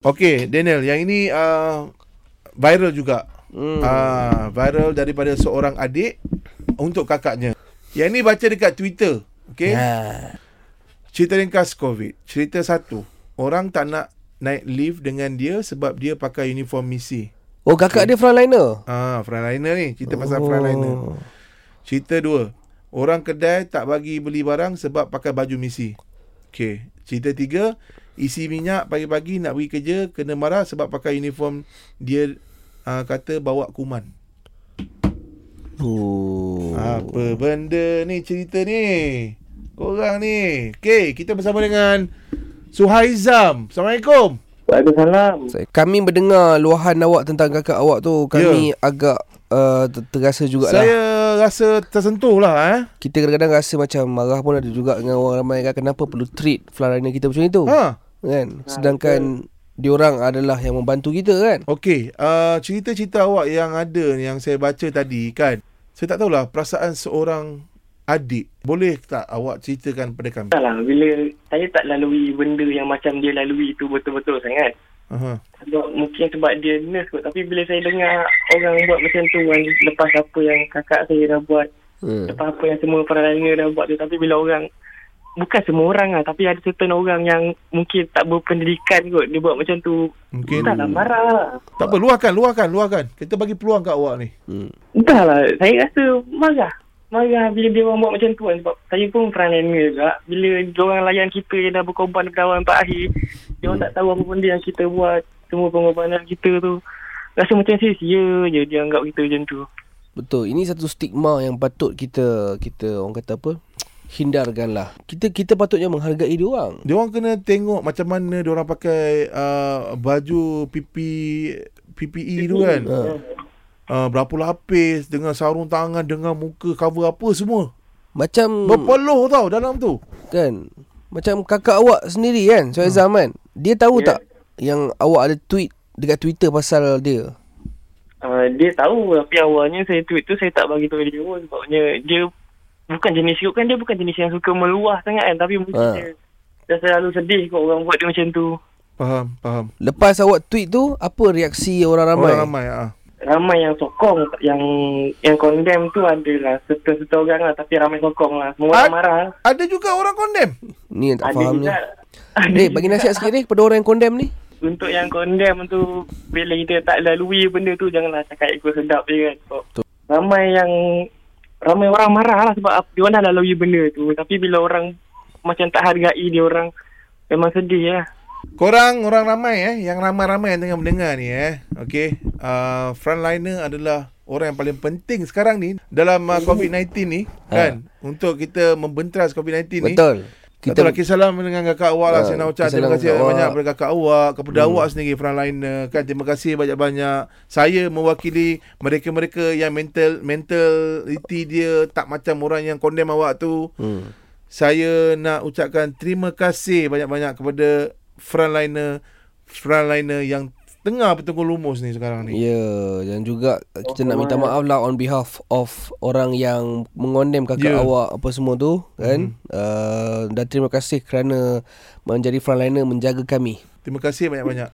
Okey, Daniel, yang ini uh, viral juga. Hmm. Uh, viral daripada seorang adik untuk kakaknya. Yang ini baca dekat Twitter. Okey. Ya. Cerita ringkas COVID. Cerita satu. Orang tak nak naik lift dengan dia sebab dia pakai uniform misi. Oh kakak dia frontliner. Ah, frontliner ni. Cerita pasal frontliner. Oh. Cerita dua. Orang kedai tak bagi beli barang sebab pakai baju misi. Okey. Cerita tiga. Isi minyak pagi-pagi nak pergi kerja kena marah sebab pakai uniform dia uh, kata bawa kuman. Oh. Apa benda ni cerita ni? Korang ni. Okey, kita bersama dengan Suhaizam. Assalamualaikum. Waalaikumsalam. Saya- Kami mendengar luahan awak tentang kakak awak tu Kami agak uh, ter- terasa jugalah Saya rasa tersentuh lah eh. Kita kadang-kadang rasa macam marah pun ada juga dengan orang ramai kan Kenapa perlu treat frontliner kita macam itu Ha. Kan? Sedangkan diorang adalah yang membantu kita kan Okey, uh, cerita-cerita awak yang ada yang saya baca tadi kan. Saya tak tahulah perasaan seorang adik. Boleh tak awak ceritakan pada kami? Tak lah, bila saya tak lalui benda yang macam dia lalui tu betul-betul sangat. Aha. Sebab mungkin sebab dia nurse kot. Tapi bila saya dengar orang buat macam tu kan, lepas apa yang kakak saya dah buat, hmm. lepas apa yang semua frontliner dah buat tu. Tapi bila orang, bukan semua orang lah, tapi ada certain orang yang mungkin tak berpendidikan kot. Dia buat macam tu. Mungkin Tak lah, marah lah. tak apa, luahkan, luahkan, luahkan. Kita bagi peluang kat awak ni. Hmm. Entah lah, saya rasa marah. Marah bila dia orang buat macam tu kan. Sebab saya pun frontliner juga. Bila dia orang layan kita yang dah berkorban daripada awal sampai akhir. Dia orang tak tahu apa benda yang kita buat. Semua pengorbanan kita tu. Rasa macam sia-sia je dia anggap kita macam tu. Betul Ini satu stigma yang patut kita Kita orang kata apa Hindarkan lah Kita kita patutnya menghargai diorang Dia orang kena tengok macam mana dia orang pakai uh, baju PP PPE tu kan. Ha. Uh, berapa lapis dengan sarung tangan dengan muka cover apa semua. Macam Berpeluh tau dalam tu. Kan Macam kakak awak sendiri kan Soal Azam kan Dia tahu Ya. tak Yang awak ada tweet Dekat Twitter pasal dia Uh, dia tahu tapi awalnya saya tweet tu saya tak bagi tahu dia pun. Sebabnya dia bukan jenis kan dia bukan jenis yang suka meluah sangat kan. Tapi mungkin Ha. dia dah selalu sedih kot orang buat dia macam tu. Faham, faham. Lepas awak tweet tu Apa reaksi orang ramai Orang ramai ah. ramai yang sokong yang yang condemn tu adalah serta-serta orang lah tapi ramai sokong lah semua orang marah lah. Ada juga orang condemn. Ni yang tak ada faham ni Eh bagi nasihat sikit ni Kepada orang yang condemn ni untuk yang condemn tu bila kita tak lalui benda tu janganlah cakap ego sedap je kan Betul. ramai yang ramai orang marah lah sebab dia orang dah lalui benda tu. Tapi bila orang macam tak hargai dia orang memang sedih lah Korang orang ramai eh. Yang ramai-ramai yang tengah mendengar ni eh. Okey. Uh, frontliner adalah orang yang paling penting sekarang ni dalam uh, COVID-19 ni kan? Untuk kita membentras COVID-19 ni. Betul Kita tak lagi salam dengan kakak awak lah. Ha, Saya nak ucap terima kasih awak. banyak kepada kakak awak, kepada awak sendiri frontliner kan. Terima kasih banyak-banyak. Saya mewakili mereka-mereka yang mental mentality dia tak macam orang yang condemn awak tu. hmm. Saya nak ucapkan terima kasih banyak-banyak kepada frontliner frontliner yang tengah bertengkur lumus ni sekarang ni. Ya Dan juga Kita nak minta maaf lah On behalf of Orang yang Mengondem kakak Ya. awak Apa semua tu Kan uh, Dan terima kasih kerana Menjadi frontliner Menjaga kami Terima kasih banyak-banyak.